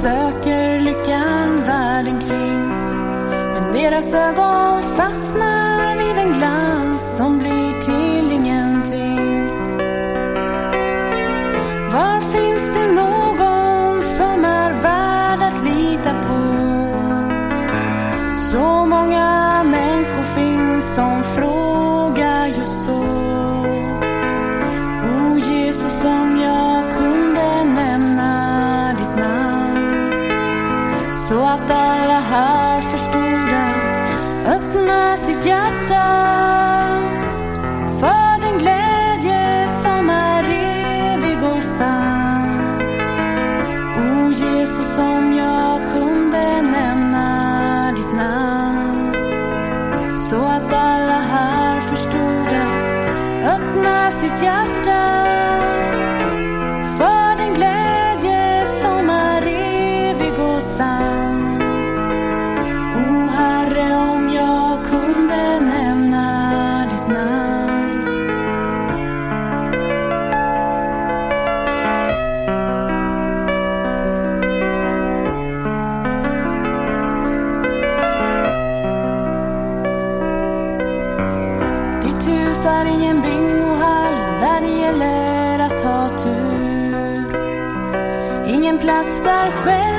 söker lyckan världen kring. Men deras ögon fastnar sitt hjärta för den glädje som är evig och sann. O Herre, om jag kunde nämna ditt namn. Ditt hus är ingen byggnad gäller att ha tur. Ingen plats där själv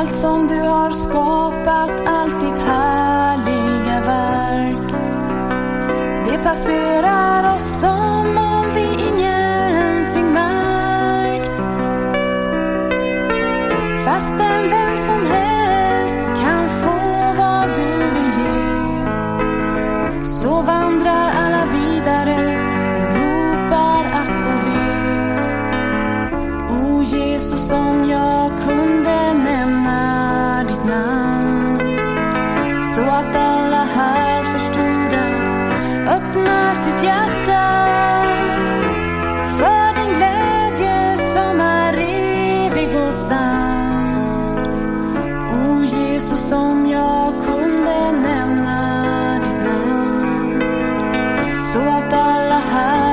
Allt som du har skapat, allt ditt härliga verk. Det passerar oss high